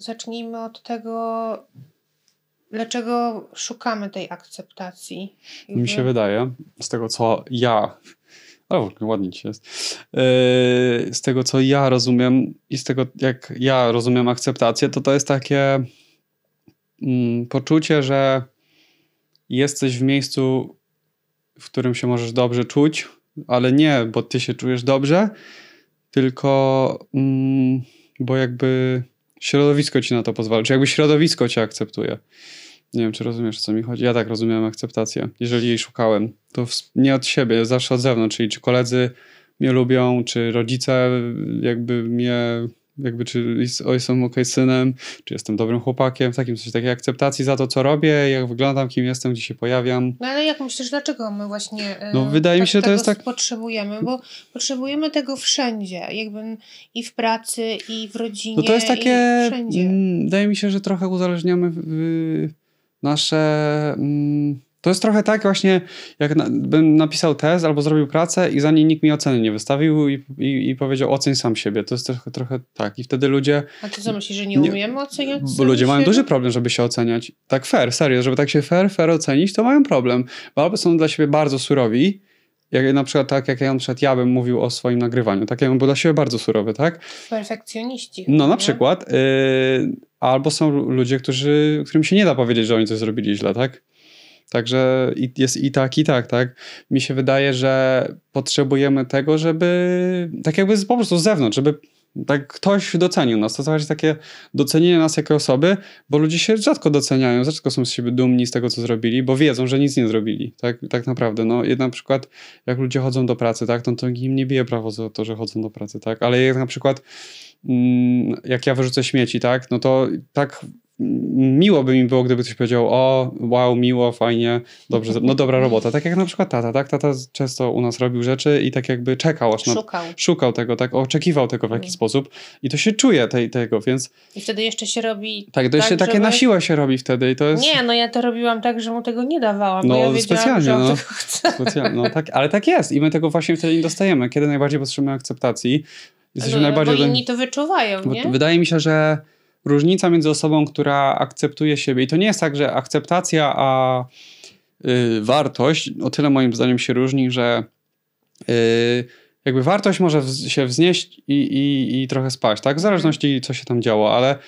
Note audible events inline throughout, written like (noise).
zacznijmy od tego, dlaczego szukamy tej akceptacji. Mi się wydaje, z tego co ja, o, ładnie ci jest, yy, z tego co ja rozumiem i z tego jak ja rozumiem akceptację, to to jest takie mm, poczucie, że jesteś w miejscu, w którym się możesz dobrze czuć, ale nie, bo ty się czujesz dobrze, tylko mm, bo jakby środowisko ci na to pozwala, czy jakby środowisko cię akceptuje. Nie wiem, czy rozumiesz, o co mi chodzi. Ja tak rozumiem akceptację. Jeżeli jej szukałem, to nie od siebie, zawsze od zewnątrz, czyli czy koledzy mnie lubią, czy rodzice jakby mnie jakby czy jestem ok synem, czy jestem dobrym chłopakiem, w takim coś takiej akceptacji za to, co robię, jak wyglądam, kim jestem, gdzie się pojawiam. No ale jak myślisz, dlaczego my właśnie no, wydaje tak, mi się, że to jest tak... potrzebujemy? Bo potrzebujemy tego wszędzie, jakby i w pracy, i w rodzinie, no to jest takie, wszędzie. Mm, wydaje mi się, że trochę uzależniamy nasze... Mm, to jest trochę tak właśnie, jak na, bym napisał test albo zrobił pracę i za niej nikt mi oceny nie wystawił i, i, i powiedział oceń sam siebie. To jest trochę, trochę tak. I wtedy ludzie... A ty co myślisz, że nie umiemy nie, oceniać Bo ludzie mają duży problem, żeby się oceniać. Tak fair, serio. Żeby tak się fair, fair ocenić, to mają problem. Bo albo są dla siebie bardzo surowi, jak na przykład tak, jak ja na przykład ja bym mówił o swoim nagrywaniu, tak, ja bym był dla siebie bardzo surowy, tak? Perfekcjoniści. No na nie? przykład. Yy, albo są ludzie, którzy, którym się nie da powiedzieć, że oni coś zrobili źle, tak? Także jest i tak, i tak, tak. Mi się wydaje, że potrzebujemy tego, żeby tak jakby po prostu z zewnątrz, żeby tak ktoś docenił nas. To jest takie docenienie nas jako osoby, bo ludzie się rzadko doceniają, rzadko są z siebie dumni z tego, co zrobili, bo wiedzą, że nic nie zrobili. Tak, tak naprawdę. No, na przykład, jak ludzie chodzą do pracy, tak, to, to im nie bije prawo za to, że chodzą do pracy, tak. Ale jak na przykład mm, jak ja wyrzucę śmieci, tak, no to tak miło by mi było, gdyby ktoś powiedział, o, wow, miło, fajnie, dobrze, no dobra robota. Tak jak na przykład tata, tak? Tata często u nas robił rzeczy i tak jakby czekał, aż na, szukał. szukał tego, tak, oczekiwał tego w jakiś mm. sposób i to się czuje tej, tego, więc... I wtedy jeszcze się robi... Tak, to jeszcze tak, takie żeby... na siłę się robi wtedy i to jest... Nie, no ja to robiłam tak, że mu tego nie dawałam, no, bo ja specjalnie, że no, (laughs) specjalnie, no, tak, ale tak jest i my tego właśnie wtedy nie dostajemy. Kiedy najbardziej potrzebujemy akceptacji, jesteśmy no, najbardziej... Bo inni to wyczuwają, nie? Wydaje mi się, że różnica między osobą, która akceptuje siebie. I to nie jest tak, że akceptacja a y, wartość o tyle moim zdaniem się różni, że y, jakby wartość może w, się wznieść i, i, i trochę spaść, tak? W zależności co się tam działo, ale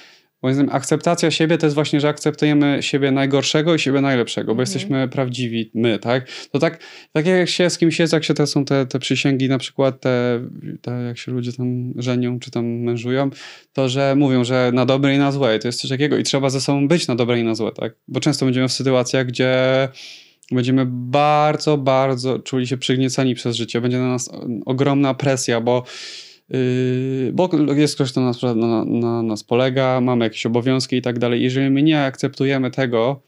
Moim zdaniem akceptacja siebie to jest właśnie, że akceptujemy siebie najgorszego i siebie najlepszego, bo mm. jesteśmy prawdziwi my, tak? To tak, tak jak się z kimś jest, jak się te są te, te przysięgi, na przykład te, te, jak się ludzie tam żenią czy tam mężują, to że mówią, że na dobre i na złe, to jest coś takiego i trzeba ze sobą być na dobre i na złe, tak? Bo często będziemy w sytuacjach, gdzie będziemy bardzo, bardzo czuli się przygniecani przez życie, będzie na nas ogromna presja, bo bo jest ktoś, kto na nas, na, na nas polega, mamy jakieś obowiązki i tak dalej. Jeżeli my nie akceptujemy tego,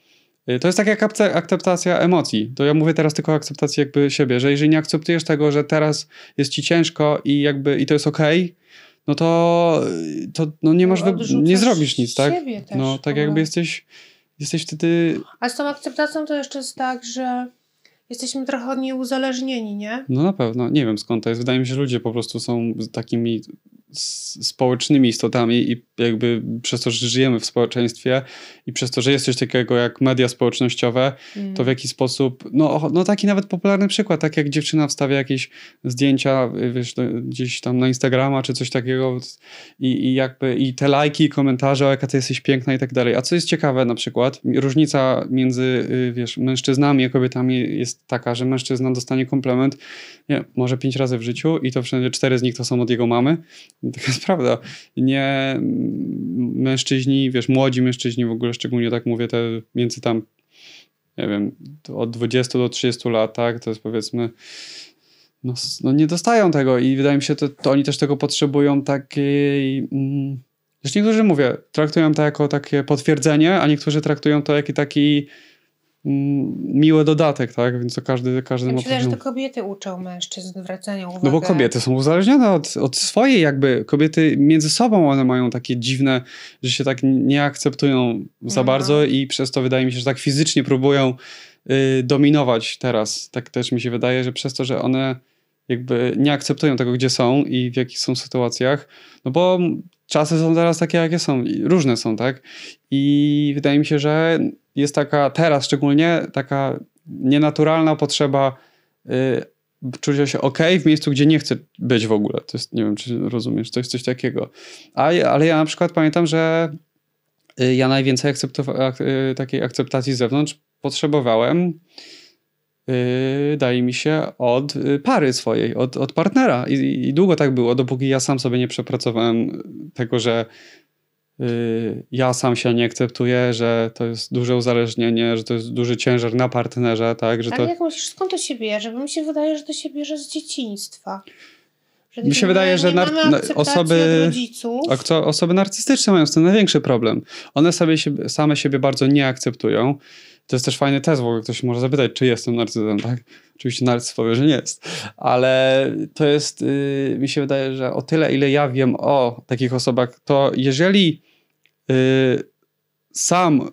yy, to jest tak jak akceptacja emocji. To ja mówię teraz tylko o akceptacji jakby siebie, że jeżeli nie akceptujesz tego, że teraz jest ci ciężko i jakby i to jest okej, okay, no to, to no nie masz, nie zrobisz nic, tak? Też, no tak jakby jesteś, jesteś wtedy... A z tą akceptacją to jeszcze jest tak, że jesteśmy trochę od niej uzależnieni, nie? No na pewno. Nie wiem skąd to jest. Wydaje mi się, że ludzie po prostu są takimi społecznymi istotami i jakby przez to, że żyjemy w społeczeństwie i przez to, że jest coś takiego jak media społecznościowe, mm. to w jaki sposób, no, no taki nawet popularny przykład, tak jak dziewczyna wstawia jakieś zdjęcia, wiesz, gdzieś tam na Instagrama czy coś takiego i, i jakby i te lajki i komentarze, o jaka ty jesteś piękna i tak dalej. A co jest ciekawe na przykład, różnica między, y, wiesz, mężczyznami a kobietami jest taka, że mężczyzna dostanie komplement nie, może pięć razy w życiu i to wszędzie cztery z nich to są od jego mamy. (laughs) Taka jest prawda. Nie mężczyźni, wiesz, młodzi mężczyźni w ogóle, szczególnie tak mówię, te między tam, nie wiem, od 20 do 30 lat, tak, to jest powiedzmy, no, no nie dostają tego i wydaje mi się, to, to oni też tego potrzebują takiej... Mm, Zresztą niektórzy, mówię, traktują to jako takie potwierdzenie, a niektórzy traktują to jako taki miły dodatek, tak? Więc to każdy, każdy ja ma myślę, że to kobiety uczą mężczyzn zwracania uwagi. No bo kobiety są uzależnione od, od swojej jakby, kobiety między sobą one mają takie dziwne, że się tak nie akceptują za mhm. bardzo i przez to wydaje mi się, że tak fizycznie próbują y, dominować teraz. Tak też mi się wydaje, że przez to, że one jakby nie akceptują tego, gdzie są i w jakich są sytuacjach, no bo czasy są teraz takie, jakie są, różne są, tak? I wydaje mi się, że jest taka, teraz szczególnie, taka nienaturalna potrzeba y, czucia się ok w miejscu, gdzie nie chcę być w ogóle. To jest, nie wiem, czy rozumiesz, to jest coś takiego. A, ale ja na przykład pamiętam, że y, ja najwięcej y, takiej akceptacji z zewnątrz potrzebowałem Yy, daje mi się, od y, pary swojej, od, od partnera. I, I, długo tak było, dopóki ja sam sobie nie przepracowałem tego, że ja sam się nie akceptuję, że to jest duże uzależnienie, że to jest duży ciężar na partnerze. Tak, że Ale to... jak myślisz, skąd to się bierze? Bo mi się wydaje, że to się bierze z dzieciństwa. Że Mi się wydaje, że nar- akceptacji osoby- osoby narcystyczne mają z tym największy problem. One sobie same siebie bardzo nie akceptują. To jest też fajny test, w ogóle ktoś może zapytać, czy jestem narcyzem, tak? Oczywiście narcyz powie, że nie jest. Ale to jest, yy, mi się wydaje, że o tyle, ile ja wiem o takich osobach, to jeżeli yy, sam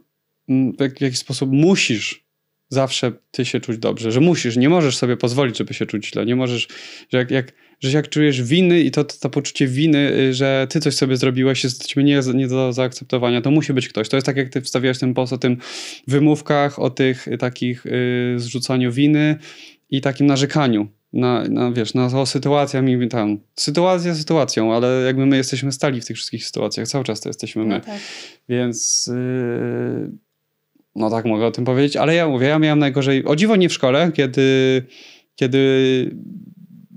w jakiś sposób musisz zawsze ty się czuć dobrze, że musisz, nie możesz sobie pozwolić, żeby się czuć źle, nie możesz, że jak, jak, że jak czujesz winy i to, to, to poczucie winy, y, że ty coś sobie zrobiłeś, jest nie, nie do zaakceptowania, to musi być ktoś. To jest tak, jak ty wstawiałeś ten post o tym wymówkach, o tych y, takich y, zrzucaniu winy i takim narzekaniu. Na, na, wiesz, na o sytuacjami tam. Sytuacja sytuacją, ale jakby my jesteśmy stali w tych wszystkich sytuacjach, cały czas to jesteśmy my. No tak. Więc yy, no tak mogę o tym powiedzieć, ale ja mówię, ja miałem najgorzej, o dziwo nie w szkole, kiedy, kiedy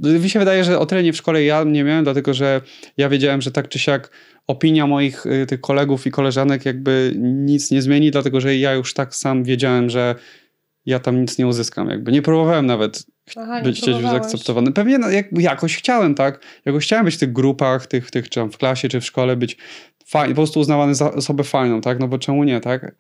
mi się wydaje, że o tyle nie w szkole ja nie miałem, dlatego że ja wiedziałem, że tak czy siak opinia moich y, tych kolegów i koleżanek jakby nic nie zmieni, dlatego że ja już tak sam wiedziałem, że ja tam nic nie uzyskam. Jakby nie próbowałem nawet Aha, być gdzieś zaakceptowany. Pewnie no, jak, jakoś chciałem, tak? Jakoś chciałem być w tych grupach, tych, tych czy w klasie, czy w szkole, być fajny, po prostu uznawany za osobę fajną, tak? No bo czemu nie, tak?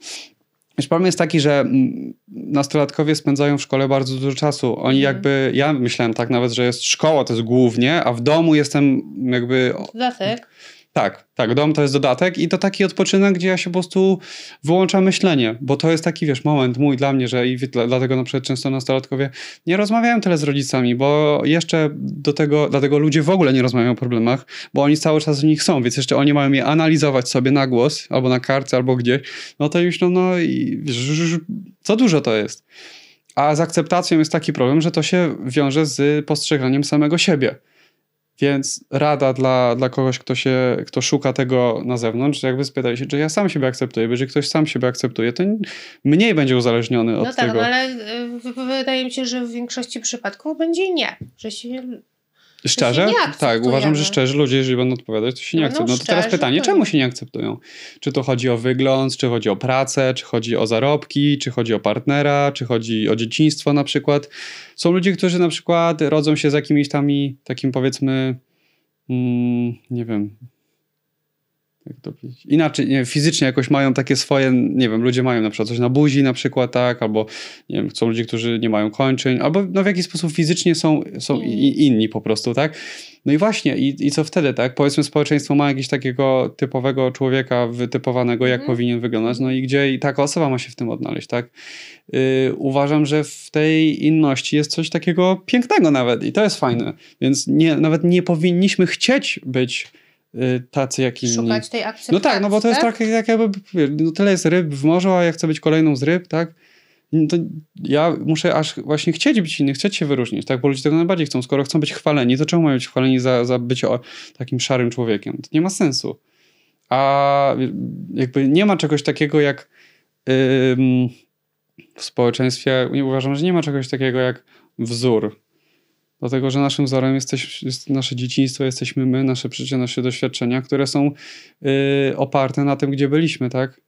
Wiesz, problem jest taki, że mm, nastolatkowie spędzają w szkole bardzo dużo czasu. Oni Mhm. jakby, ja myślałem tak nawet, że jest szkoła, to jest głównie, a w domu jestem jakby Dodatek. Tak, tak, dom to jest dodatek i to taki odpoczynek, gdzie ja się po prostu wyłączam myślenie, bo to jest taki, wiesz, moment mój dla mnie, że i dla- dlatego na przykład często nastolatkowie nie rozmawiają tyle z rodzicami, bo jeszcze do tego, dlatego ludzie w ogóle nie rozmawiają o problemach, bo oni cały czas w nich są, więc jeszcze oni mają je analizować sobie na głos, albo na kartce, albo gdzieś, no to już no, no i wiesz, co dużo to jest. A z akceptacją jest taki problem, że to się wiąże z postrzeganiem samego siebie. Więc rada dla, dla kogoś, kto, się, kto szuka tego na zewnątrz, jakby spytaj się, czy ja sam siebie akceptuję, bo jeżeli ktoś sam siebie akceptuje, to mniej będzie uzależniony od No tak, tego. no ale y, wydaje mi się, że w większości przypadków będzie nie. Że się Szczerze? Tak, uważam, że szczerze ludzie, jeżeli będą odpowiadać, to się nie No, no akceptują. No to teraz pytanie, to czemu się nie akceptują? Czy to chodzi o wygląd, czy chodzi o pracę, czy chodzi o zarobki, czy chodzi o partnera, czy chodzi o dzieciństwo na przykład. Są ludzie, którzy na przykład rodzą się z jakimiś tam takim powiedzmy, mm, nie wiem, jak to powiedzieć? Inaczej, nie, fizycznie jakoś mają takie swoje, nie wiem, ludzie mają na przykład coś na buzi na przykład, tak, albo nie wiem, są ludzie, którzy nie mają kończyn, albo no w jakiś sposób fizycznie są, są i, inni po prostu, tak. No i właśnie, i, i co wtedy, tak? Powiedzmy, społeczeństwo ma jakiegoś takiego typowego człowieka wytypowanego, jak Mhm. powinien wyglądać, no i gdzie i taka osoba ma się w tym odnaleźć, tak? Yy, uważam, że w tej inności jest coś takiego pięknego nawet i to jest fajne, więc nie, nawet nie powinniśmy chcieć być tacy jak inni. szukać tej akceptacji. No tak, no bo to jest tak, jak jakby, no tyle jest ryb w morzu, a ja chcę być kolejną z ryb, tak? No ja muszę aż właśnie chcieć być inny, chcieć się wyróżnić, tak? Bo ludzie tego najbardziej chcą. Skoro chcą być chwaleni, to czemu mają być chwaleni za, za bycie takim szarym człowiekiem? To nie ma sensu. A jakby nie ma czegoś takiego jak ym, w społeczeństwie, nie uważam, że nie ma czegoś takiego jak wzór. Dlatego, że naszym wzorem jesteś, jest nasze dzieciństwo, jesteśmy my, nasze życie, nasze doświadczenia, które są y, oparte na tym, gdzie byliśmy, tak?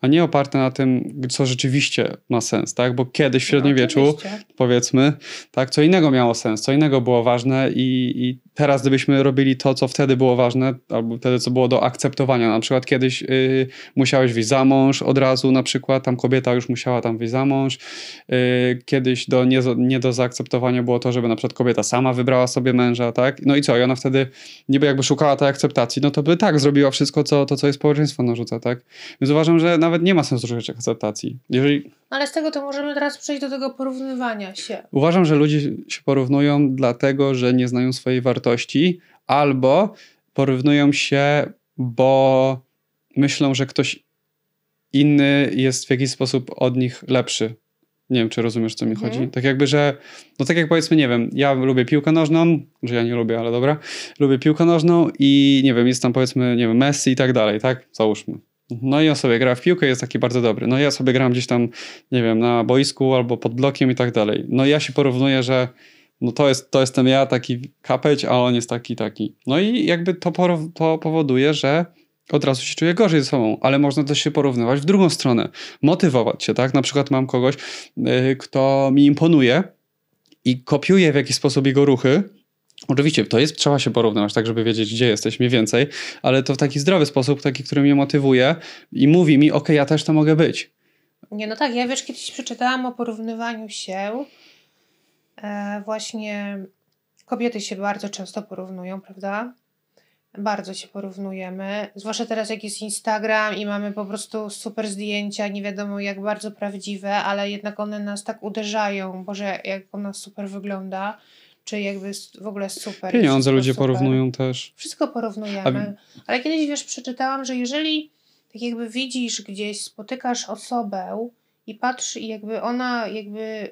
A nie oparte na tym, co rzeczywiście ma sens, tak? Bo kiedyś w średniowieczu, No, powiedzmy, tak, co innego miało sens, co innego było ważne i, i teraz gdybyśmy robili to, co wtedy było ważne, albo wtedy, co było do akceptowania, na przykład kiedyś y, musiałeś wyjść za mąż od razu, na przykład tam kobieta już musiała tam wyjść za mąż, y, kiedyś do, nie, nie do zaakceptowania było to, żeby na przykład kobieta sama wybrała sobie męża, tak, no i co, i ona wtedy niby jakby szukała tej akceptacji, no to by tak zrobiła wszystko, co, to, co jej społeczeństwo narzuca, tak, więc uważam, że nawet nie ma sensu szukać akceptacji. Jeżeli, Ale z tego to możemy teraz przejść do tego porównywania się. Uważam, że ludzie się porównują dlatego, że nie znają swojej wartości, albo porównują się bo myślą, że ktoś inny jest w jakiś sposób od nich lepszy. Nie wiem, czy rozumiesz, co mi Mhm. chodzi. Tak jakby, że, no tak jak powiedzmy, nie wiem, ja lubię piłkę nożną, że ja nie lubię, ale dobra, lubię piłkę nożną i nie wiem, jest tam powiedzmy, nie wiem, Messi i tak dalej, tak? Załóżmy. No i on sobie gra w piłkę, jest taki bardzo dobry. No ja sobie gram gdzieś tam, nie wiem, na boisku albo pod blokiem i tak dalej. No ja się porównuję, że no to, jest, to jestem ja, taki kapeć, a on jest taki, taki. No i jakby to, to powoduje, że od razu się czuję gorzej ze sobą, ale można też się porównywać w drugą stronę, motywować się, tak? Na przykład mam kogoś, yy, kto mi imponuje i kopiuję w jakiś sposób jego ruchy. Oczywiście to jest, trzeba się porównywać, tak, żeby wiedzieć, gdzie jesteś mniej więcej, ale to w taki zdrowy sposób, taki, który mnie motywuje i mówi mi, ok, ja też to mogę być. Nie, no tak, ja wiesz, kiedyś przeczytałam o porównywaniu się. E, właśnie kobiety się bardzo często porównują, prawda? Bardzo się porównujemy. Zwłaszcza teraz, jak jest Instagram i mamy po prostu super zdjęcia, nie wiadomo jak bardzo prawdziwe, ale jednak one nas tak uderzają. Boże, jak ona super wygląda, czy jakby w ogóle super. Pieniądze ludzie super. porównują też. Wszystko porównujemy. Ale kiedyś wiesz, przeczytałam, że jeżeli tak jakby widzisz gdzieś, spotykasz osobę i patrz, i jakby ona jakby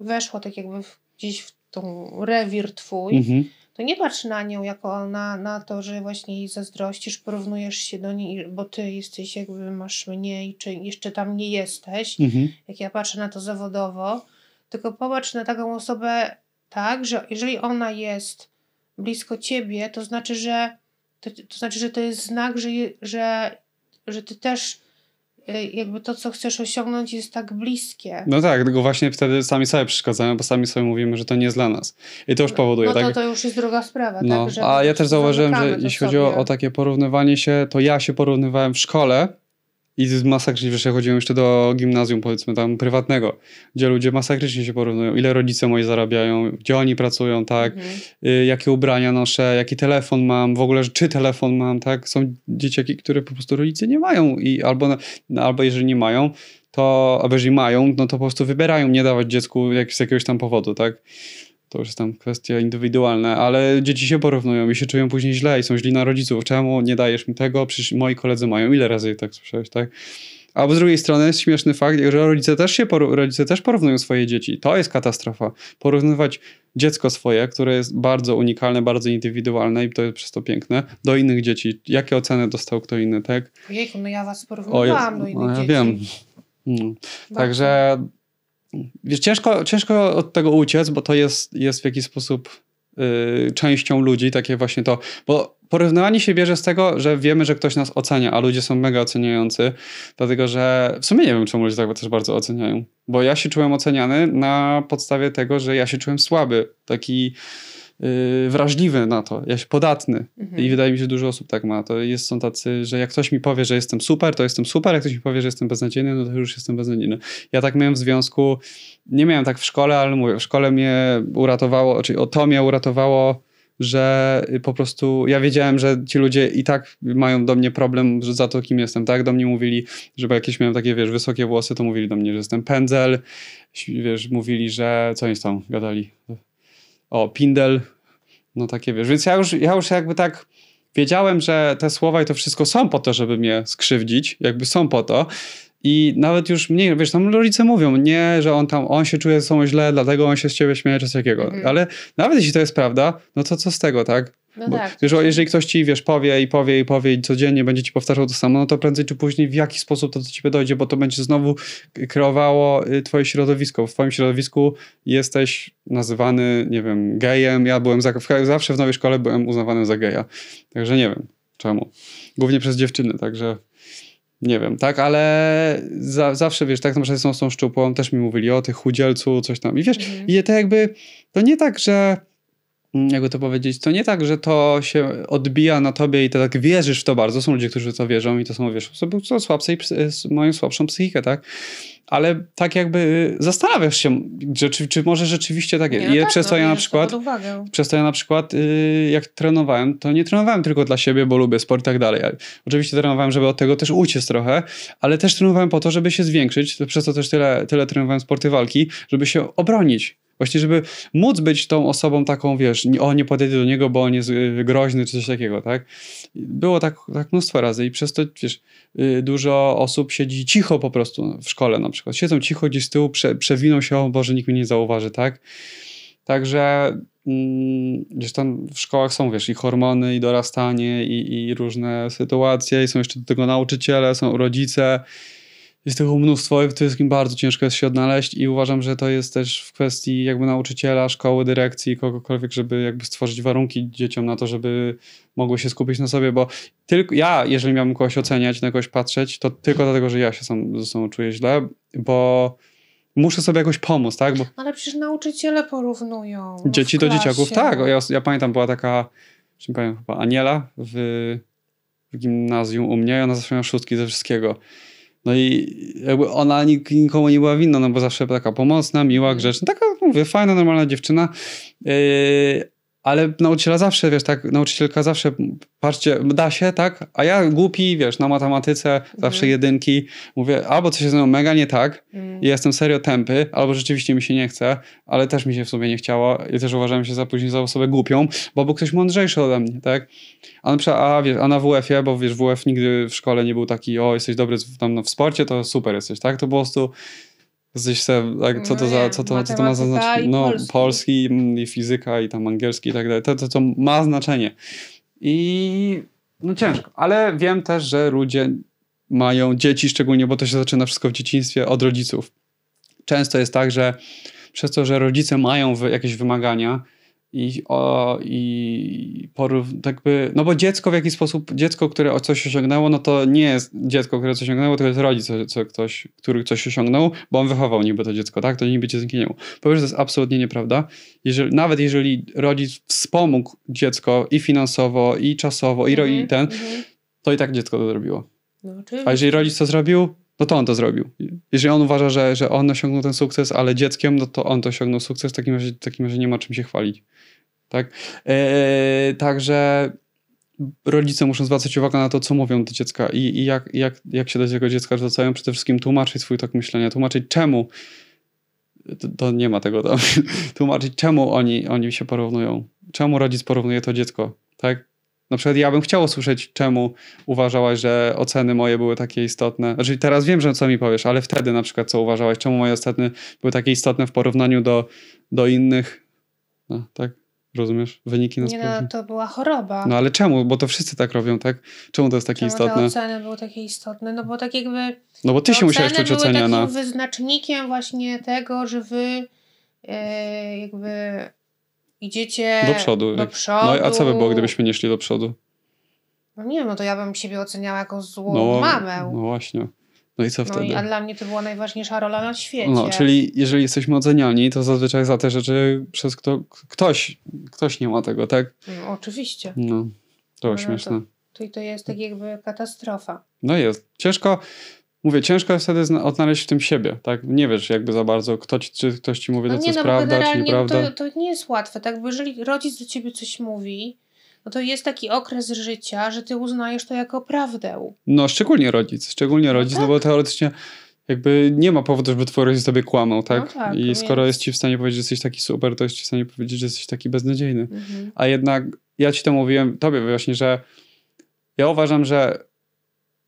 weszła tak jakby w, gdzieś w tą rewir twój, Mhm. to nie patrz na nią jako na, na to, że właśnie jej zazdrościsz, porównujesz się do niej, bo ty jesteś jakby masz mniej, czy jeszcze tam nie jesteś, Mhm. jak ja patrzę na to zawodowo, tylko popatrz na taką osobę tak, że jeżeli ona jest blisko ciebie, to znaczy, że to, to znaczy, że to jest znak, że, że, że ty też y, jakby to, co chcesz osiągnąć jest tak bliskie. No tak, tylko właśnie wtedy sami sobie przeszkadzamy, bo sami sobie mówimy, że to nie jest dla nas. I to już powoduje, no to, tak? to już jest druga sprawa, No, tak? A ja też zauważyłem, że jeśli chodzi o, o takie porównywanie się, to ja się porównywałem w szkole i z masakrycznie, wiesz, ja chodziłem jeszcze do gimnazjum, powiedzmy tam prywatnego, gdzie ludzie masakrycznie się porównują, ile rodzice moi zarabiają, gdzie oni pracują, tak, Mhm. y, jakie ubrania noszę, jaki telefon mam, w ogóle, czy telefon mam, tak, są dzieciaki, które po prostu rodzice nie mają i albo, no, albo jeżeli nie mają, to, albo jeżeli mają, no to po prostu wybierają nie dawać dziecku jak, z jakiegoś tam powodu, tak. To już jest tam kwestia indywidualna, ale dzieci się porównują i się czują później źle i są źli na rodziców. Czemu nie dajesz mi tego? Przecież moi koledzy mają. Ile razy tak słyszałeś, tak? A z drugiej strony jest śmieszny fakt, że rodzice też się rodzice też porównują swoje dzieci. To jest katastrofa. Porównywać dziecko swoje, które jest bardzo unikalne, bardzo indywidualne i to jest przez to piękne, do innych dzieci. Jakie oceny dostał kto inny, tak? Ojejku, no ja was O, ja, porównywałam do innych no, ja dzieci. wiem. No. Także wiesz, ciężko, ciężko od tego uciec, bo to jest, jest w jakiś sposób y, częścią ludzi, takie właśnie to, bo porównywanie się bierze z tego, że wiemy, że ktoś nas ocenia, a ludzie są mega oceniający, dlatego że w sumie nie wiem, czemu ludzie tak też bardzo oceniają, bo ja się czułem oceniany na podstawie tego, że ja się czułem słaby, taki wrażliwy na to, ja się podatny. Mhm. I wydaje mi się, że dużo osób tak ma. To jest, są tacy, że jak ktoś mi powie, że jestem super, to jestem super, jak ktoś mi powie, że jestem beznadziejny, no to już jestem beznadziejny. Ja tak miałem w związku, nie miałem tak w szkole, ale mówię, w szkole mnie uratowało, czyli o to mnie uratowało, że po prostu ja wiedziałem, że ci ludzie i tak mają do mnie problem że za to, kim jestem, tak? Do mnie mówili, że bo jakieś miałem takie, wiesz, wysokie włosy, to mówili do mnie, że jestem pędzel, wiesz, mówili, że co oni tam gadali? O, pindel, no takie wiesz. Więc ja już, ja już jakby tak wiedziałem, że te słowa i to wszystko są po to, żeby mnie skrzywdzić, jakby są po to. I nawet już mniej, wiesz, tam rodzice mówią, nie, że on tam, on się czuje ze sobą źle, dlatego on się z ciebie śmieje, czy coś takiego. Mhm. Ale nawet jeśli to jest prawda, no to co z tego, tak? No Bo, tak. wiesz, jeżeli ktoś ci, wiesz, powie i powie i powie i codziennie będzie ci powtarzał to samo, no to prędzej czy później w jaki sposób to do ciebie dojdzie, bo to będzie znowu kreowało y, twoje środowisko. W twoim środowisku jesteś nazywany, nie wiem, gejem. Ja byłem, za, zawsze w nowej szkole byłem uznawany za geja. Także nie wiem czemu. Głównie przez dziewczyny, także nie wiem, tak, ale za, zawsze, wiesz, tak na przykład z tą szczupłą też mi mówili o tych chudzielcu, coś tam. I wiesz, Mhm. i to jakby, to nie tak, że jakby to powiedzieć, to nie tak, że to się odbija na tobie i to tak wierzysz w to bardzo. Są ludzie, którzy w to wierzą i to są, wiesz, osoby, są słabsze mają słabszą psychikę, tak? Ale tak jakby zastanawiasz się, czy, czy może rzeczywiście tak jest. Nie, no I tak, przez no, to ja na przykład przez to ja na przykład, jak trenowałem, to nie trenowałem tylko dla siebie, bo lubię sport i tak dalej. Ale Oczywiście trenowałem, żeby od tego też uciec trochę, ale też trenowałem po to, żeby się zwiększyć. Przez to też tyle, tyle trenowałem sporty walki, żeby się obronić. Właśnie, żeby móc być tą osobą taką, wiesz, o, nie podejdę do niego, bo on jest y, groźny, czy coś takiego, tak? Było tak, tak mnóstwo razy i przez to, wiesz, y, dużo osób siedzi cicho po prostu w szkole na przykład. Siedzą cicho gdzieś z tyłu, prze, przewiną się, o Boże, nikt mnie nie zauważy, tak? Także mm, gdzieś tam w szkołach są, wiesz, i hormony, i dorastanie, i, i różne sytuacje, i są jeszcze do tego nauczyciele, są rodzice, jest tego mnóstwo i w tym wszystkim bardzo ciężko jest się odnaleźć i uważam, że to jest też w kwestii jakby nauczyciela, szkoły, dyrekcji, kogokolwiek, żeby jakby stworzyć warunki dzieciom na to, żeby mogły się skupić na sobie, bo tylko ja, jeżeli miałbym kogoś oceniać, na kogoś patrzeć, to tylko dlatego, że ja się sam ze sobą czuję źle, bo muszę sobie jakoś pomóc, tak? Bo Ale przecież nauczyciele porównują. dzieci do dzieciaków, tak. Ja, ja pamiętam, była taka, nie pamiętam, chyba Aniela w, w gimnazjum u mnie i ona zawsze miała szóstki ze wszystkiego. No i jakby ona nik- nikomu nie była winna, no bo zawsze taka pomocna, miła, grzeczna, taka, mówię, fajna, normalna dziewczyna. Yy, ale nauczyciela zawsze, wiesz, tak, nauczycielka zawsze, patrzcie, da się, tak? A ja głupi, wiesz, na matematyce, zawsze Mhm. jedynki, mówię, albo coś jest mega nie tak, Mm. i jestem serio tępy, albo rzeczywiście mi się nie chce, ale też mi się w sumie nie chciało i też uważałem się za później za osobę głupią, bo był ktoś mądrzejszy ode mnie, tak? A na, przykład, a, wiesz, a na WF-ie, bo wiesz, WF nigdy w szkole nie był taki, o, jesteś dobry w- tam no, w sporcie, to super jesteś, tak? To po prostu jesteś se, tak, co to za, co to, co to ma znaczenie? No, polski. polski mm, i fizyka i tam angielski i tak dalej, to, to, to ma znaczenie. I no ciężko, ale wiem też, że ludzie mają dzieci szczególnie, bo to się zaczyna wszystko w dzieciństwie od rodziców. Często jest tak, że przez to, że rodzice mają jakieś wymagania i, o, i porów, tak by, no bo dziecko w jakiś sposób, dziecko, które coś osiągnęło, no to nie jest dziecko, które coś osiągnęło, to jest rodzic, co, co ktoś, który coś osiągnął, bo on wychował niby to dziecko, tak? To niby dziecko nie było. Powiem, że to jest absolutnie nieprawda. Jeżeli, nawet jeżeli rodzic wspomógł dziecko i finansowo, i czasowo, i, ro, i Mhm, ten, mhm. to i tak dziecko to zrobiło. No. A jeżeli rodzic to zrobił, no to on to zrobił. Jeżeli on uważa, że, że on osiągnął ten sukces, ale dzieckiem, no to on to osiągnął sukces, w takim razie, w takim razie nie ma czym się chwalić. Tak? Eee, także rodzice muszą zwracać uwagę na to, co mówią do dziecka i, i jak, jak, jak się do tego dziecka zwracają. Przede wszystkim tłumaczyć swój tok myślenia, tłumaczyć czemu. To, to nie ma tego tam. (laughs) tłumaczyć, czemu oni, oni się porównują. Czemu rodzic porównuje to dziecko, tak? Na przykład ja bym chciał usłyszeć, czemu uważałaś, że oceny moje były takie istotne. Znaczy teraz wiem, że co mi powiesz, ale wtedy na przykład co uważałaś, czemu moje oceny były takie istotne w porównaniu do, do innych. No, tak? Rozumiesz? Wyniki na Nie no, to była choroba. No ale czemu? Bo to wszyscy tak robią, tak? Czemu to jest takie Czemu istotne? te oceny były takie istotne? No bo tak jakby No bo ty się musiałeś oceny czuć były oceniana. takim wyznacznikiem właśnie tego, że wy e, jakby idziecie Do przodu. do przodu. No a co by było, gdybyśmy nie szli do przodu? No nie wiem, no to ja bym siebie oceniała jako złą No, mamę. no właśnie. No i co No wtedy? i, a dla mnie to była najważniejsza rola na świecie. No, czyli jeżeli jesteśmy oceniani, to zazwyczaj za te rzeczy przez kto, ktoś, ktoś nie ma tego, tak? No, oczywiście. No, to No, śmieszne. To, to jest tak jakby katastrofa. No jest. Ciężko, mówię, ciężko jest wtedy odnaleźć w tym siebie, tak? Nie wiesz jakby za bardzo, kto ci, czy ktoś ci mówi, No to co nie, jest no prawda, czy generalnie nieprawda. to, to nie jest łatwe, tak? Bo jeżeli rodzic do ciebie coś mówi, no to jest taki okres życia, że ty uznajesz to jako prawdę. No, szczególnie rodzic, szczególnie rodzic, no tak. bo teoretycznie jakby nie ma powodu, żeby twój rodzic tobie kłamał, tak? No tak, I więc- skoro jest ci w stanie powiedzieć, że jesteś taki super, to jest ci w stanie powiedzieć, że jesteś taki beznadziejny. Mhm. A jednak ja ci to mówiłem, tobie właśnie, że ja uważam, że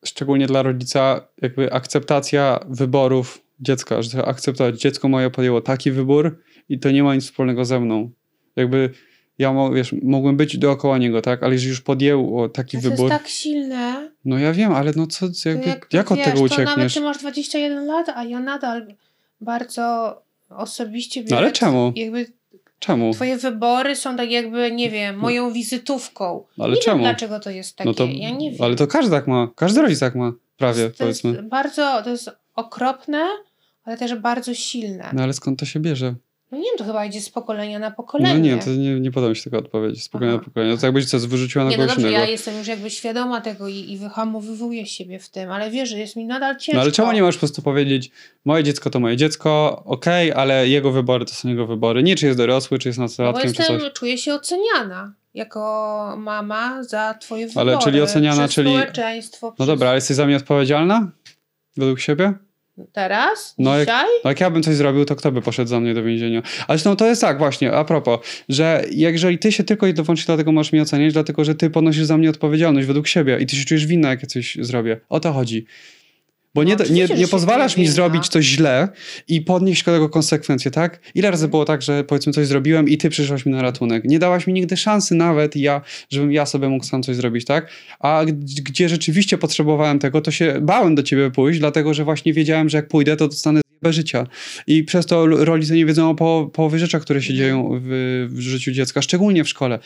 szczególnie dla rodzica, jakby akceptacja wyborów dziecka, że akceptować, dziecko moje podjęło taki wybór i to nie ma nic wspólnego ze mną. Jakby ja wiesz, mogłem być dookoła niego, tak? Ale jeżeli już podjęło taki To jest wybór, tak silne. no ja wiem, ale no co, To jakby, jak, jak, od wiesz, tego To nawet uciekniesz? ty masz 21 lat, a ja nadal bardzo osobiście No ale biorę- czemu? Jakby Czemu? twoje wybory są tak jakby, nie wiem, moją wizytówką. No ale nie czemu? wiem dlaczego to jest takie. No to, ja nie wiem. ale to każdy tak ma, każdy rodzic tak ma, prawie to jest powiedzmy. bardzo, to jest okropne, ale też bardzo silne. No ale skąd to się bierze? No nie wiem, to chyba idzie z pokolenia na pokolenie. No nie, to nie, nie podam się tego odpowiedzi. Spokojnie Aha. na pokolenie. To tak jakbyś coś wyrzuciła na Nie, no dobrze, innego. ja jestem już jakby świadoma tego i, i wyhamowywuję siebie w tym, ale wiesz, że jest mi nadal ciężko. No ale czemu nie możesz po prostu powiedzieć, moje dziecko to moje dziecko, okej, ale jego wybory to są jego wybory. Nie czy jest dorosły, czy jest No bo nastolatkiem, czy jestem, coś. czuję się oceniana jako mama za twoje wybory. Ale czyli oceniana, przez czyli- społeczeństwo. No przez... dobra, ale jesteś za mnie odpowiedzialna? Według siebie? Teraz? No jak- Dzisiaj? No jak ja bym coś zrobił, to kto by poszedł za mnie do więzienia? Ale zresztą to jest tak właśnie, a propos, że jeżeli ty się tylko i wyłącznie dlatego możesz mnie oceniać, dlatego że ty ponosisz za mnie odpowiedzialność według siebie i ty się czujesz winna, jak ja coś zrobię. O to chodzi. Bo No nie, nie, że nie się pozwalasz mi winna. zrobić coś źle i podnieść tego konsekwencje, tak? Ile razy było tak, że powiedzmy coś zrobiłem i ty przyszłaś mi na ratunek. Nie dałaś mi nigdy szansy nawet ja, żebym ja sobie mógł sam coś zrobić, tak? A gdzie rzeczywiście potrzebowałem tego, to się bałem do ciebie pójść, dlatego że właśnie wiedziałem, że jak pójdę, to dostanę zjebę życia. I przez to rodzice nie wiedzą o po, połowie rzeczach, które się dzieją w, w życiu dziecka, szczególnie w szkole.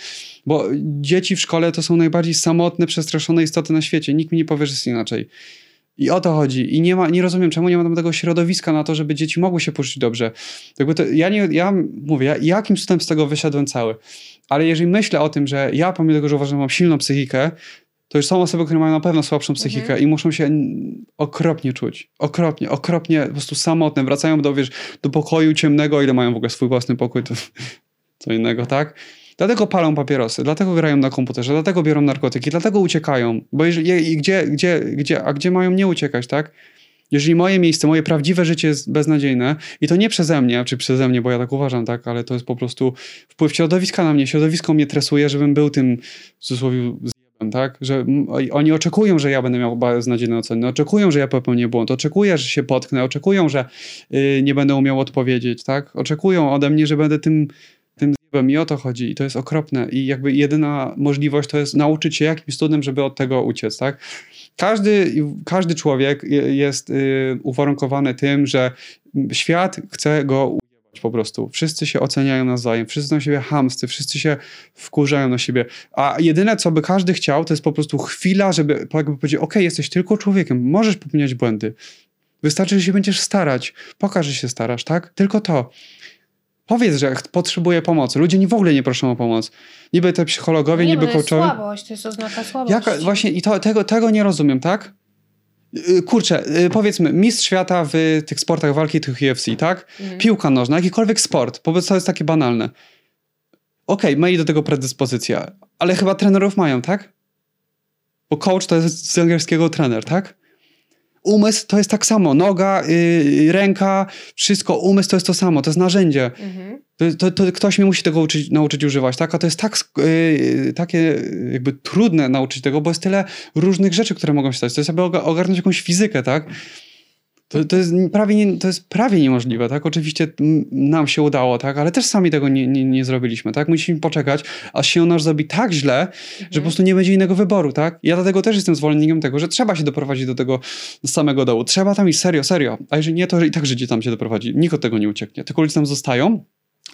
Bo dzieci w szkole to są najbardziej samotne, przestraszone istoty na świecie. Nikt mi nie powie, że jest inaczej. I o to chodzi. I nie, ma, nie rozumiem, czemu nie ma tam tego środowiska na to, żeby dzieci mogły się poczuć dobrze. Jakby to, ja, nie, ja mówię, ja, jakim cudem z tego wyszedłem cały. Ale jeżeli myślę o tym, że ja pomimo tego, że uważam, że mam silną psychikę, to już są osoby, które mają na pewno słabszą psychikę Mhm. i muszą się okropnie czuć. Okropnie, okropnie po prostu samotne. Wracają do, wiesz, do pokoju ciemnego, ile mają w ogóle swój własny pokój, to (laughs) co innego, tak? Dlatego palą papierosy, dlatego grają na komputerze, dlatego biorą narkotyki, dlatego uciekają. Bo jeżeli, gdzie, gdzie, gdzie, a gdzie mają nie uciekać, tak? Jeżeli moje miejsce, moje prawdziwe życie jest beznadziejne i to nie przeze mnie, czy przeze mnie, bo ja tak uważam, tak, ale to jest po prostu wpływ środowiska na mnie. Środowisko mnie tresuje, żebym był tym, w cudzysłowie, tak? Że oni oczekują, że ja będę miał beznadziejne oceny, oczekują, że ja popełnię błąd, oczekują, że się potknę, oczekują, że y, nie będę umiał odpowiedzieć, tak? Oczekują ode mnie, że będę tym, tym zjebem i o to chodzi i to jest okropne i jakby jedyna możliwość to jest nauczyć się jakimś cudem, żeby od tego uciec, tak? Każdy, każdy człowiek je- jest y, uwarunkowany tym, że świat chce go po prostu. Wszyscy się oceniają nawzajem, wszyscy są na siebie hamsty, wszyscy się wkurzają na siebie. A jedyne, co by każdy chciał, to jest po prostu chwila, żeby jakby powiedzieć, okej, jesteś tylko człowiekiem, możesz popełniać błędy. Wystarczy, że się będziesz starać. Pokaż, że się starasz, tak? Tylko to. Powiedz, że potrzebuję pomocy. Ludzie nie w ogóle nie proszą o pomoc. Niby te psychologowie, nie, niby bo to jest coachowie. słabość, to jest oznaka słabości. Jaka, właśnie i to, tego, tego nie rozumiem, tak? Yy, Kurczę, yy, powiedzmy, mistrz świata w tych sportach walki, tych UFC, tak? Mhm. Piłka nożna, jakikolwiek sport, powiedz, to jest takie banalne. Okej, mieli do tego predyspozycję, ale chyba trenerów mają, tak? Bo coach to jest z angielskiego trener, tak? Umysł to jest tak samo, noga, yy, ręka, wszystko, umysł to jest to samo, to jest narzędzie. Mhm. To, to, to ktoś mnie musi tego uczyć, nauczyć używać, tak? A to jest tak yy, takie jakby trudne nauczyć tego, bo jest tyle różnych rzeczy, które mogą się stać. To jest aby oga- ogarnąć jakąś fizykę, tak? To, to, jest prawie nie, to jest prawie niemożliwe, tak? Oczywiście nam się udało, tak? Ale też sami tego nie, nie, nie zrobiliśmy, tak? Musimy poczekać, aż się nasz zrobi tak źle, że po prostu nie będzie innego wyboru, tak? Ja dlatego też jestem zwolennikiem tego, że trzeba się doprowadzić do tego samego dołu. Trzeba tam iść serio, serio. A jeżeli nie, to i tak życie tam się doprowadzi. Nikt od tego nie ucieknie. Tylko ludzie tam zostają,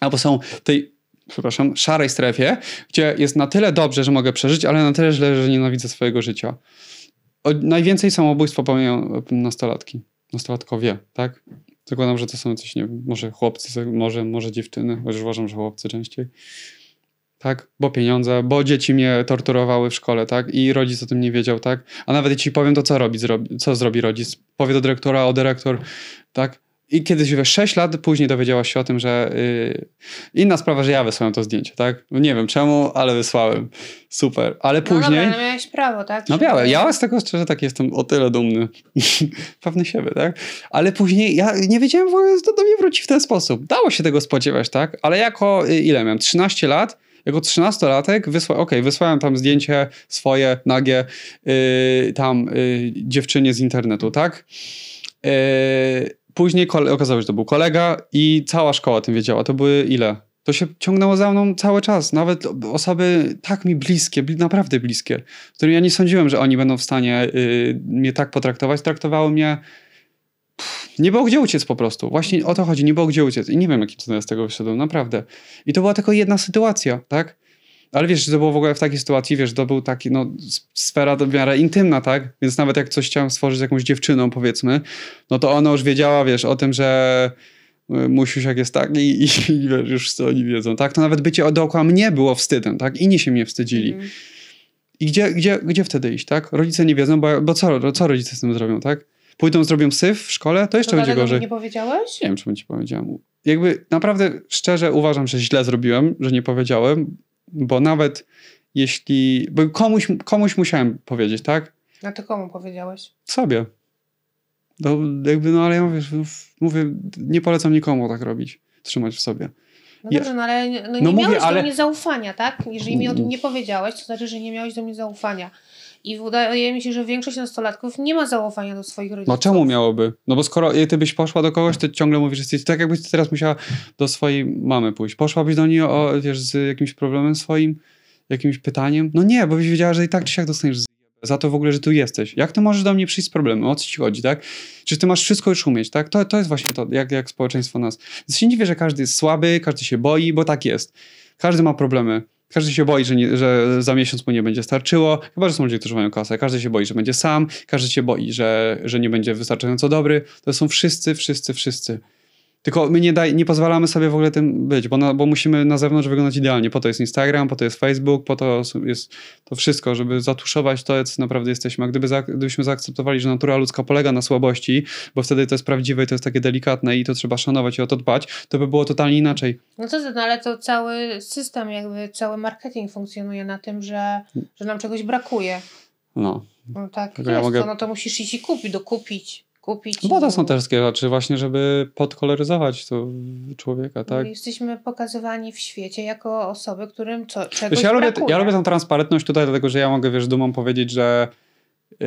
albo są w tej, przepraszam, szarej strefie, gdzie jest na tyle dobrze, że mogę przeżyć, ale na tyle źle, że nienawidzę swojego życia. O, najwięcej samobójstw popełniają nastolatki. Nastolatkowie, tak? Zakładam, że to są coś, nie wiem, może chłopcy, może, może dziewczyny, chociaż uważam, że chłopcy częściej. Tak, bo pieniądze, bo dzieci mnie torturowały w szkole, tak? I rodzic o tym nie wiedział, tak? A nawet jeśli powiem, to co robi, co zrobi rodzic? Powie do dyrektora, o dyrektor, tak? I kiedyś, wiesz, 6 lat później dowiedziałaś się o tym, że yy, inna sprawa, że ja wysłałem to zdjęcie, tak? No Nie wiem czemu, ale wysłałem. Super. Ale No później... dobra, no miałeś prawo, tak? No miałem. Ja z tego szczerze tak jestem o tyle dumny. (laughs) Pewny siebie, tak? Ale później ja nie wiedziałem w ogóle, że to do mnie wróci w ten sposób. Dało się tego spodziewać, tak? Ale jako, y, ile miałem? 13 lat? Jako 13-latek wysła, okej, wysłałem tam zdjęcie swoje, nagie, yy, tam yy, dziewczynie z internetu, tak? Yy, później okazało się, że to był kolega i cała szkoła o tym wiedziała. To były ile? To się ciągnęło za mną cały czas. Nawet osoby tak mi bliskie, bli- naprawdę bliskie, którym ja nie sądziłem, że oni będą w stanie y, mnie tak potraktować, traktowały mnie. Pff, nie było gdzie uciec po prostu. Właśnie o to chodzi, nie było gdzie uciec. I nie wiem, jakim cudem z tego wyszedłem, naprawdę. I to była tylko jedna sytuacja, tak? Ale wiesz, że to było w ogóle w takiej sytuacji, wiesz, to był taki, no, sfera w miarę intymna, tak? Więc nawet jak coś chciałem stworzyć z jakąś dziewczyną, powiedzmy, no to ona już wiedziała, wiesz, o tym, że y, Musiusiak jest taki i, i wiesz, już co oni wiedzą, tak? To nawet bycie dookoła mnie było wstydem, tak? Inni się mnie wstydzili. Mhm. I gdzie, gdzie, gdzie wtedy iść, tak? Rodzice nie wiedzą, bo, bo co, co rodzice z tym zrobią, tak? Pójdą, zrobią syf w szkole, to jeszcze To będzie gorzej. nie powiedziałeś? Nie wiem, czy bym ci powiedziałem. Jakby naprawdę szczerze uważam, że źle zrobiłem, że nie powiedziałem, bo nawet jeśli... Bo komuś, komuś musiałem powiedzieć, tak? No to komu powiedziałeś? Sobie. No, jakby, no ale ja mówię, mówię, nie polecam nikomu tak robić, trzymać w sobie. No dobrze, no ale no nie no mówię, miałeś ale... do mnie zaufania, tak? Jeżeli mi o tym nie powiedziałeś, to znaczy, że nie miałeś do mnie zaufania. I wydaje mi się, że większość nastolatków nie ma zaufania do swoich rodziców. No czemu miałoby? No bo skoro ty byś poszła do kogoś, to ciągle mówisz, że jesteś tak jakbyś teraz musiała do swojej mamy pójść. Poszłabyś do niej o, wiesz, z jakimś problemem swoim, jakimś pytaniem? No nie, bo byś wiedziała, że i tak czy siak dostaniesz za to w ogóle, że tu jesteś. Jak ty możesz do mnie przyjść z problemem? O co ci chodzi, tak? Czy ty masz wszystko już umieć, tak? To, to jest właśnie to, jak, jak społeczeństwo nas. Więc się nie wie, że każdy jest słaby, każdy się boi, bo tak jest. Każdy ma problemy. Każdy się boi, że, nie, że za miesiąc mu nie będzie starczyło, chyba że są ludzie, którzy mają kasę. Każdy się boi, że będzie sam, każdy się boi, że, że nie będzie wystarczająco dobry. To są wszyscy, wszyscy, wszyscy. Tylko my nie, daj, nie pozwalamy sobie w ogóle tym być, bo, na, bo musimy na zewnątrz wyglądać idealnie. Po to jest Instagram, po to jest Facebook, po to jest to wszystko, żeby zatuszować to, co naprawdę jesteśmy. A gdyby za, gdybyśmy zaakceptowali, że natura ludzka polega na słabości, bo wtedy to jest prawdziwe i to jest takie delikatne i to trzeba szanować i o to dbać, to by było totalnie inaczej. No co no ale to cały system, jakby cały marketing funkcjonuje na tym, że, że nam czegoś brakuje. No. No tak jest, ja mogę... to, no to musisz iść i kupić, dokupić kupić. No bo to są też takie rzeczy właśnie, żeby podkoloryzować to człowieka, tak? My jesteśmy pokazywani w świecie jako osoby, którym co, czegoś wiesz, ja lubię, ja lubię tą transparentność tutaj, dlatego że ja mogę, wiesz, dumą powiedzieć, że yy,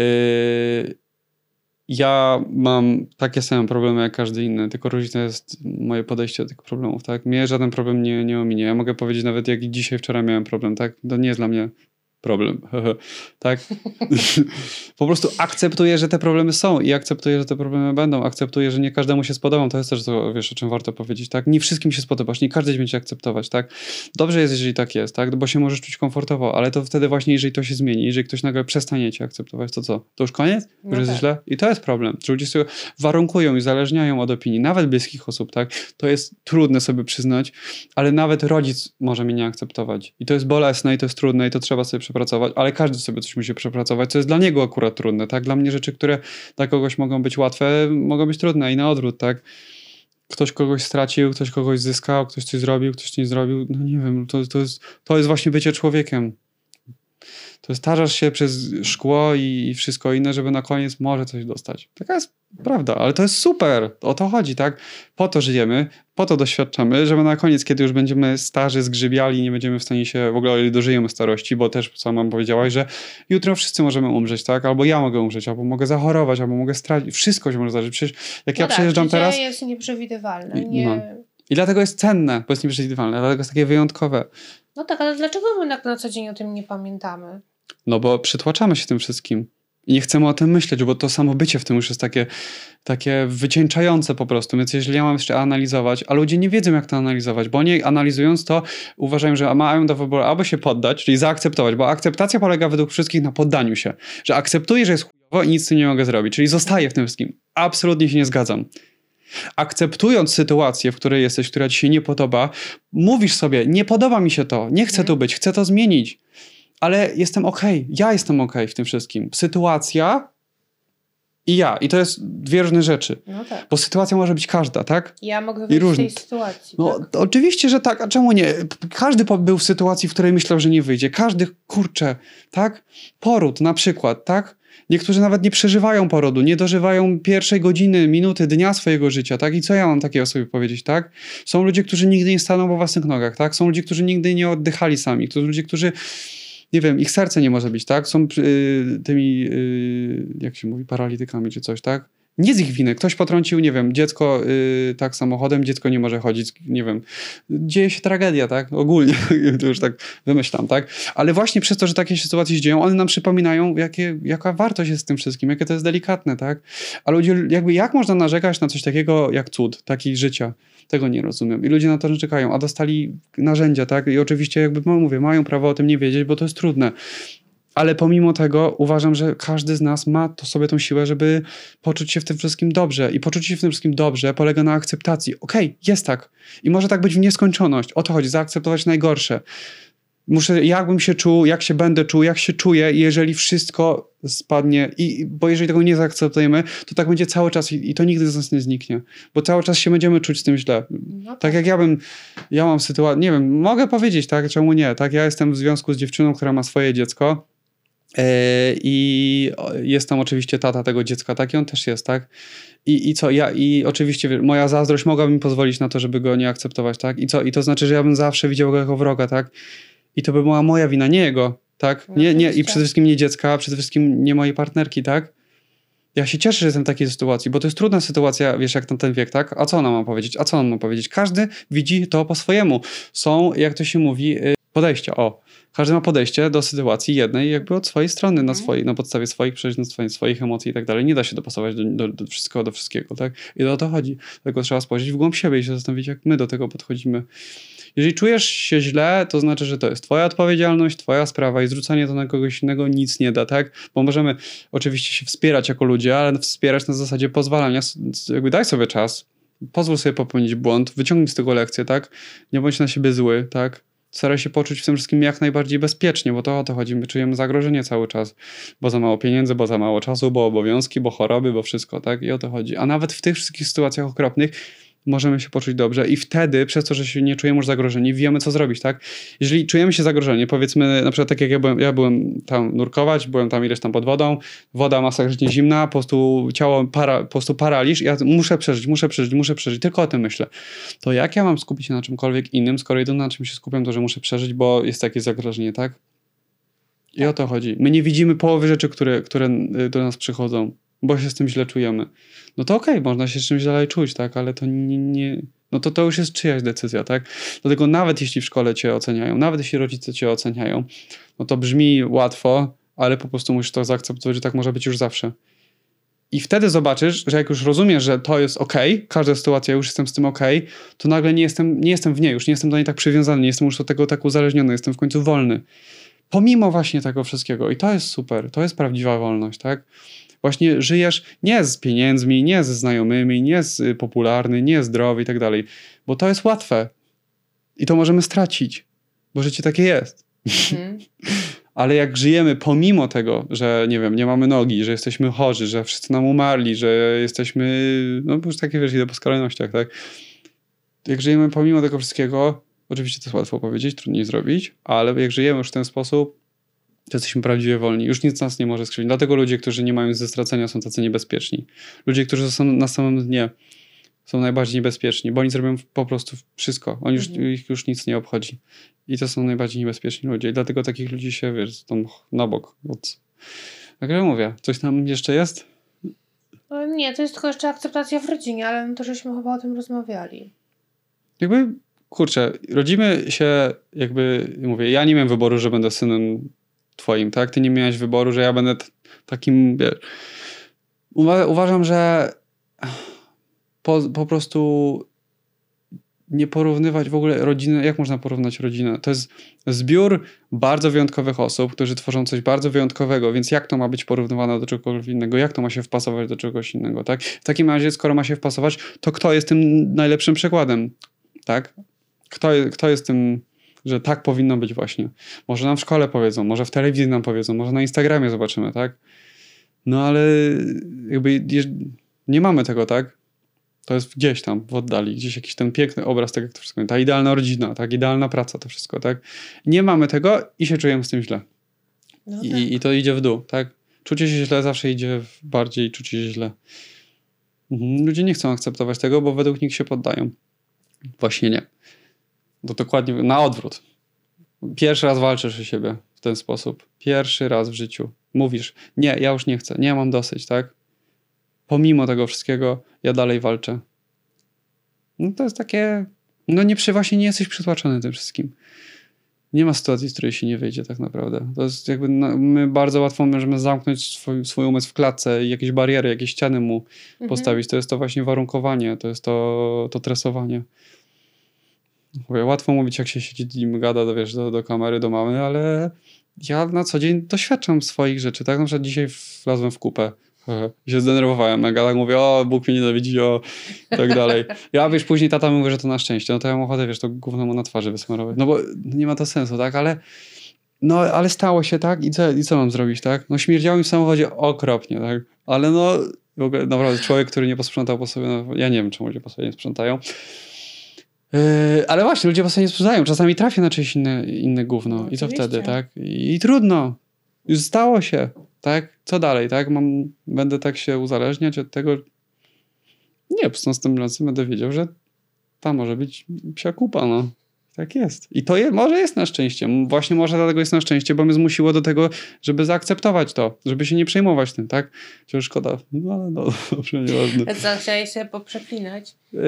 ja mam takie same problemy jak każdy inny, tylko różnica jest moje podejście do tych problemów, tak? Mnie żaden problem nie, nie ominie. Ja mogę powiedzieć nawet, jak dzisiaj, wczoraj miałem problem, tak? To nie jest dla mnie problem. (laughs) tak? (laughs) po prostu akceptuję, że te problemy są i akceptuję, że te problemy będą. Akceptuję, że nie każdemu się spodobam. To jest też to, wiesz, o czym warto powiedzieć, tak? Nie wszystkim się spodobasz, nie każdy będzie akceptować, tak? Dobrze jest, jeżeli tak jest, tak? Bo się możesz czuć komfortowo, ale to wtedy właśnie, jeżeli to się zmieni, jeżeli ktoś nagle przestanie cię akceptować, to co? To już koniec? Już no jest tak. źle? I to jest problem, że ludzie sobie warunkują i zależniają od opinii, nawet bliskich osób, tak? To jest trudne sobie przyznać, ale nawet rodzic może mnie nie akceptować. I to jest bolesne i to jest trudne i to trzeba sobie przepracować, ale każdy sobie coś musi przepracować, co jest dla niego akurat trudne, tak? Dla mnie rzeczy, które dla kogoś mogą być łatwe, mogą być trudne i na odwrót, tak? Ktoś kogoś stracił, ktoś kogoś zyskał, ktoś coś zrobił, ktoś coś nie zrobił, no nie wiem, to, to, jest, to jest właśnie bycie człowiekiem to starzasz się przez szkło i, wszystko inne, żeby na koniec może coś dostać. Taka jest prawda, ale to jest super. O to chodzi, tak? Po to żyjemy, po to doświadczamy, żeby na koniec, kiedy już będziemy starzy, zgrzybiali, nie będziemy w stanie się w ogóle dożyjemy starości, bo też sama powiedziałaś, że jutro wszyscy możemy umrzeć, tak? Albo ja mogę umrzeć, albo mogę zachorować, albo mogę stracić. Wszystko się może zdarzyć. Przecież jak no ja tak, przejeżdżam teraz. jest nieprzewidywalne. Nie... No. I dlatego jest cenne, bo jest nieprzewidywalne, dlatego jest takie wyjątkowe. No tak, ale dlaczego my na, na co dzień o tym nie pamiętamy? No bo przytłaczamy się tym wszystkim. I nie chcemy o tym myśleć, bo to samo bycie w tym już jest takie, takie wycieńczające po prostu. Więc jeżeli ja mam jeszcze analizować, a ludzie nie wiedzą, jak to analizować, bo oni analizując to uważają, że mają do wyboru albo się poddać, czyli zaakceptować, bo akceptacja polega według wszystkich na poddaniu się. Że akceptuję, że jest chujowo i nic z tym nie mogę zrobić, czyli zostaję w tym wszystkim. Absolutnie się nie zgadzam. Akceptując sytuację, w której jesteś, która ci się nie podoba, mówisz sobie, nie podoba mi się to, nie chcę tu być, chcę to zmienić ale jestem okej, okay. ja jestem okej okay w tym wszystkim. Sytuacja i ja. I to jest dwie różne rzeczy. No tak. Bo sytuacja może być każda, tak? Ja mogę być w tej sytuacji. No tak? oczywiście, że tak, a czemu nie? Każdy był w sytuacji, w której myślał, że nie wyjdzie. Każdy, kurczę, tak? Poród na przykład, tak? Niektórzy nawet nie przeżywają porodu, nie dożywają pierwszej godziny, minuty, dnia swojego życia, tak? I co ja mam takiej osobie powiedzieć, tak? Są ludzie, którzy nigdy nie staną po własnych nogach, tak? Są ludzie, którzy nigdy nie oddychali sami. Są ludzie, którzy nie wiem, ich serce nie może być, tak? Są y, tymi, y, jak się mówi, paralitykami czy coś, tak? Nie z ich winy. Ktoś potrącił, nie wiem, dziecko y, tak samochodem, dziecko nie może chodzić, nie wiem. Dzieje się tragedia, tak? Ogólnie, (laughs) to już tak wymyślam, tak? Ale właśnie przez to, że takie sytuacje się dzieją, one nam przypominają, jakie, jaka wartość jest w tym wszystkim, jakie to jest delikatne, tak? A ludzie, jakby jak można narzekać na coś takiego jak cud, taki życia? Tego nie rozumiem. I ludzie na to czekają, a dostali narzędzia, tak? I oczywiście, jakby no mówię, mają prawo o tym nie wiedzieć, bo to jest trudne. Ale pomimo tego uważam, że każdy z nas ma to sobie tą siłę, żeby poczuć się w tym wszystkim dobrze. I poczucie się w tym wszystkim dobrze polega na akceptacji. Okej, okay, jest tak. I może tak być w nieskończoność. O to chodzi, zaakceptować najgorsze muszę, jakbym się czuł, jak się będę czuł, jak się czuję, jeżeli wszystko spadnie, i, bo jeżeli tego nie zaakceptujemy, to tak będzie cały czas i, i to nigdy z nas nie zniknie, bo cały czas się będziemy czuć z tym źle. No tak. tak jak ja bym, ja mam sytuację, nie wiem, mogę powiedzieć, tak, czemu nie, tak, ja jestem w związku z dziewczyną, która ma swoje dziecko, I jest tam oczywiście tata tego dziecka, tak? I on też jest, tak? I, I co, ja, i oczywiście moja zazdrość mogła mi pozwolić na to, żeby go nie akceptować, tak? I co, i to znaczy, że ja bym zawsze widział go jako wroga, tak? I to by była moja wina, nie jego, tak? No nie, nie, I przede wszystkim nie dziecka, przede wszystkim nie mojej partnerki, tak? Ja się cieszę, że jestem w takiej sytuacji, bo to jest trudna sytuacja, wiesz, jak na ten wiek, tak? A co ona ma powiedzieć? A co on ma powiedzieć? Każdy widzi to po swojemu. Są, jak to się mówi, y, podejścia. O, każdy ma podejście do sytuacji jednej jakby od swojej strony, na, mhm. swojej, na podstawie swoich przeżyć, swoich, swoich emocji i tak dalej. Nie da się dopasować do, do, do, wszystkiego, do wszystkiego, tak? I o to chodzi. Tylko trzeba spojrzeć w głąb siebie i się zastanowić, jak my do tego podchodzimy. Jeżeli czujesz się źle, to znaczy, że to jest twoja odpowiedzialność, twoja sprawa i zrzucanie to na kogoś innego nic nie da, tak? Bo możemy oczywiście się wspierać jako ludzie, ale wspierać na zasadzie pozwalania, jakby daj sobie czas, pozwól sobie popełnić błąd, wyciągnij z tego lekcję, tak? Nie bądź na siebie zły, tak? Staraj się poczuć w tym wszystkim jak najbardziej bezpiecznie, bo to o to chodzi. My czujemy zagrożenie cały czas, bo za mało pieniędzy, bo za mało czasu, bo obowiązki, bo choroby, bo wszystko, tak? I o to chodzi. A nawet w tych wszystkich sytuacjach okropnych możemy się poczuć dobrze i wtedy, przez to, że się nie czujemy już zagrożeni, wiemy co zrobić, tak? Jeżeli czujemy się zagrożeni, powiedzmy na przykład tak jak ja byłem, ja byłem tam nurkować, byłem tam ileś tam pod wodą, woda masakrycznie zimna, po prostu ciało, para, po prostu paraliż, ja muszę przeżyć, muszę przeżyć, muszę przeżyć, tylko o tym myślę. To jak ja mam skupić się na czymkolwiek innym, skoro jedyne na czym się skupiam, to że muszę przeżyć, bo jest takie zagrożenie, tak? I o to chodzi. My nie widzimy połowy rzeczy, które, które do nas przychodzą bo się z tym źle czujemy. No to okej, okay, można się czymś dalej czuć, tak, ale to nie, nie, no to to już jest czyjaś decyzja, tak? Dlatego nawet jeśli w szkole cię oceniają, nawet jeśli rodzice cię oceniają, no to brzmi łatwo, ale po prostu musisz to zaakceptować, że tak może być już zawsze. I wtedy zobaczysz, że jak już rozumiesz, że to jest ok, każda sytuacja, już jestem z tym ok, to nagle nie jestem, nie jestem w niej, już nie jestem do niej tak przywiązany, nie jestem już do tego tak uzależniony, jestem w końcu wolny. Pomimo właśnie tego wszystkiego. I to jest super, to jest prawdziwa wolność, tak? Właśnie żyjesz nie z pieniędzmi, nie ze znajomymi, nie z y, popularny, nie zdrowy i tak dalej, bo to jest łatwe i to możemy stracić, bo życie takie jest. Mhm. (laughs) Ale jak żyjemy pomimo tego, że nie wiem, nie mamy nogi, że jesteśmy chorzy, że wszyscy nam umarli, że jesteśmy, no już takie wiesz, idę po skrajnościach, tak? Jak żyjemy pomimo tego wszystkiego, oczywiście to jest łatwo powiedzieć, trudniej zrobić, ale jak żyjemy już w ten sposób, to jesteśmy prawdziwie wolni. Już nic nas nie może skrzywdzić. Dlatego ludzie, którzy nie mają ze stracenia, są tacy niebezpieczni. Ludzie, którzy są na samym dnie, są najbardziej niebezpieczni, bo oni zrobią po prostu wszystko. Oni już, mhm. ich już nic nie obchodzi. I to są najbardziej niebezpieczni ludzie. I dlatego takich ludzi się, wiesz, tam na bok. Od... Tak jak mówię, coś tam jeszcze jest? No nie, to jest tylko jeszcze akceptacja w rodzinie, ale no to żeśmy chyba o tym rozmawiali. Jakby, kurczę, rodzimy się, jakby, mówię, ja nie miałem wyboru, że będę synem twoim, tak? Ty nie miałeś wyboru, że ja będę takim. Uwa uważam, że po, po prostu nie porównywać w ogóle rodziny, jak można porównać rodzinę? To jest zbiór bardzo wyjątkowych osób, którzy tworzą coś bardzo wyjątkowego, więc jak to ma być porównywane do czegoś innego? Jak to ma się wpasować do czegoś innego, tak? W takim razie, skoro ma się wpasować, to kto jest tym najlepszym przykładem, tak? Kto, kto jest tym że tak powinno być właśnie. Może nam w szkole powiedzą, może w telewizji nam powiedzą, może na Instagramie zobaczymy, tak? No ale jakby nie mamy tego, tak? To jest gdzieś tam w oddali, gdzieś jakiś ten piękny obraz, tak jak to wszystko. Ta idealna rodzina, tak? Idealna praca, to wszystko, tak? Nie mamy tego i się czujemy z tym źle. No I, tak. I to idzie w dół, tak? Czucie się źle zawsze idzie bardziej czucie się źle. Mhm. Ludzie nie chcą akceptować tego, bo według nich się poddają. Właśnie nie. To dokładnie na odwrót. Pierwszy raz walczysz o siebie w ten sposób. Pierwszy raz w życiu. Mówisz, nie, ja już nie chcę, nie mam dosyć, tak? Pomimo tego wszystkiego, ja dalej walczę. No to jest takie, no nie przy, właśnie nie jesteś przytłaczony tym wszystkim. Nie ma sytuacji, z której się nie wyjdzie tak naprawdę. To jest jakby, no, my bardzo łatwo możemy zamknąć swój, swój umysł w klatce i jakieś bariery, jakieś ściany mu mhm. postawić. To jest to właśnie warunkowanie, to jest to, to tresowanie. Mówię, łatwo mówić, jak się siedzi i gada do, wiesz, do, do kamery, do mamy, ale ja na co dzień doświadczam swoich rzeczy, tak? Na przykład dzisiaj wlazłem w kupę i (laughs) się zdenerwowałem mega, tak mówię, o, Bóg mnie nienawidzi, o, i tak dalej. Ja, wiesz, później tata mówi, że to na szczęście, no to ja mam ochotę, wiesz, to gówno mu na twarzy wysmarować, no bo nie ma to sensu, tak? Ale, no, ale stało się, tak? I co, i co mam zrobić, tak? No śmierdziało mi w samochodzie okropnie, tak? Ale no, w ogóle naprawdę człowiek, który nie posprzątał po sobie, no, ja nie wiem, czemu ludzie po sobie nie sprzątają, Yy, ale właśnie, ludzie po prostu nie sprzedają. Czasami trafię na czyjeś inne, inne gówno no, i to wtedy, tak? I, I, trudno. Już stało się, tak? Co dalej, tak? Mam, będę tak się uzależniać od tego. Nie, po prostu następnym razem będę wiedział, że ta może być psia kupa, no. Tak jest. I to je, może jest na szczęście. Właśnie może dlatego jest na szczęście, bo mnie zmusiło do tego, żeby zaakceptować to, żeby się nie przejmować tym, tak? Chociaż szkoda. No ale no, (laughs) dobrze, nieważne. Co, chciałeś sobie poprzeklinać? Yy,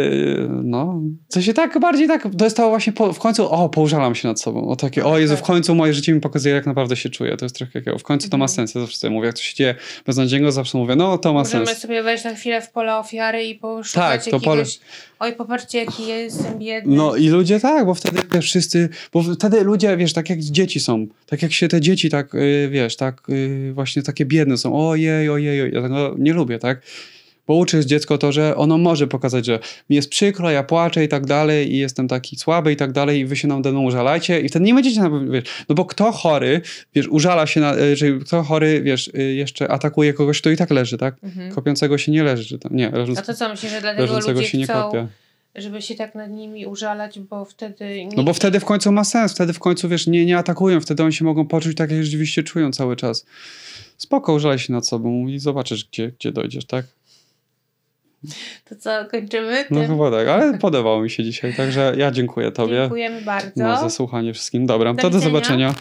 no. Co się tak bardziej tak, to jest to właśnie po, w końcu, o, poużalam się nad sobą. O takie, o Jezu, w końcu moje życie mi pokazuje, jak naprawdę się czuję. To jest trochę takiego, w końcu to ma Mhm. sens. Ja zawsze sobie mówię, jak coś się dzieje beznadziejnego, zawsze mówię, no to ma Możemy sens. sobie wejść na chwilę w pole ofiary i poszukać Tak, to pole- Oj, popatrzcie, jaki ja jestem biedny. No i ludzie tak, bo wtedy wiesz, wszyscy, bo wtedy ludzie, wiesz, tak jak dzieci są, tak jak się te dzieci tak, yy, wiesz, tak yy, właśnie takie biedne są, ojej, ojej, ojej, ja tego nie lubię, tak? Bo uczysz dziecko to, że ono może pokazać, że mi jest przykro, ja płaczę i tak dalej i jestem taki słaby i tak dalej i wy się nade mną użalajcie i wtedy nie będziecie, na, wiesz, no bo kto chory, wiesz, użala się, na, y, czyli kto chory, wiesz, y, jeszcze atakuje kogoś, kto i tak leży, tak? Mhm. Kopiącego się nie leży, czy tam, nie, leżąc, A to co, myślisz, że dlatego ludzie się nie chcą, kopie. żeby się tak nad nimi użalać, bo wtedy... No bo wtedy w końcu ma sens, wtedy w końcu, wiesz, nie, nie atakują, wtedy oni się mogą poczuć tak, jak rzeczywiście czują cały czas. Spoko, użalaj się nad sobą i zobaczysz, gdzie, gdzie dojdziesz, tak? (laughs) To co, kończymy? No tym? chyba tak, ale podobało mi się dzisiaj, także ja dziękuję tobie Dziękujemy bardzo. no, za słuchanie wszystkim. Dobra, Do to do zobaczenia.